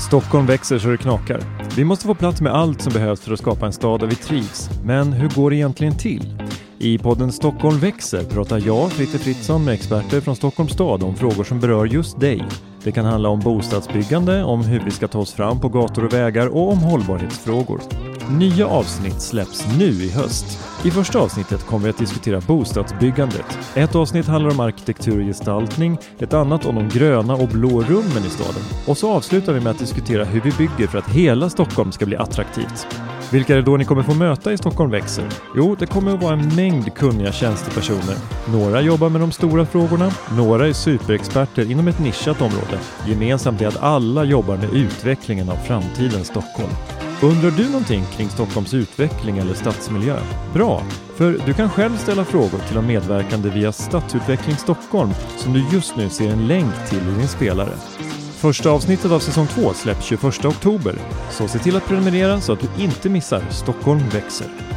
Stockholm växer så det knakar. Vi måste få plats med allt som behövs för att skapa en stad där vi trivs. Men hur går det egentligen till? I podden Stockholm växer pratar jag, Fritte Fritzson, med experter från Stockholms stad om frågor som berör just dig. Det kan handla om bostadsbyggande, om hur vi ska ta oss fram på gator och vägar och om hållbarhetsfrågor. Nya avsnitt släpps nu i höst. I första avsnittet kommer vi att diskutera bostadsbyggandet. Ett avsnitt handlar om arkitektur och gestaltning, ett annat om de gröna och blå rummen i staden. Och så avslutar vi med att diskutera hur vi bygger för att hela Stockholm ska bli attraktivt. Vilka är det då ni kommer få möta i Stockholm växer? Jo, det kommer att vara en mängd kunniga tjänstepersoner. Några jobbar med de stora frågorna, några är superexperter inom ett nischat område. Gemensamt är att alla jobbar med utvecklingen av framtidens Stockholm. Undrar du någonting kring Stockholms utveckling eller stadsmiljö? Bra, för du kan själv ställa frågor till de medverkande via Stadsutveckling Stockholm som du just nu ser en länk till i din spelare. Första avsnittet av säsong 2 släpps 21 oktober, så se till att prenumerera så att du inte missar Stockholm växer.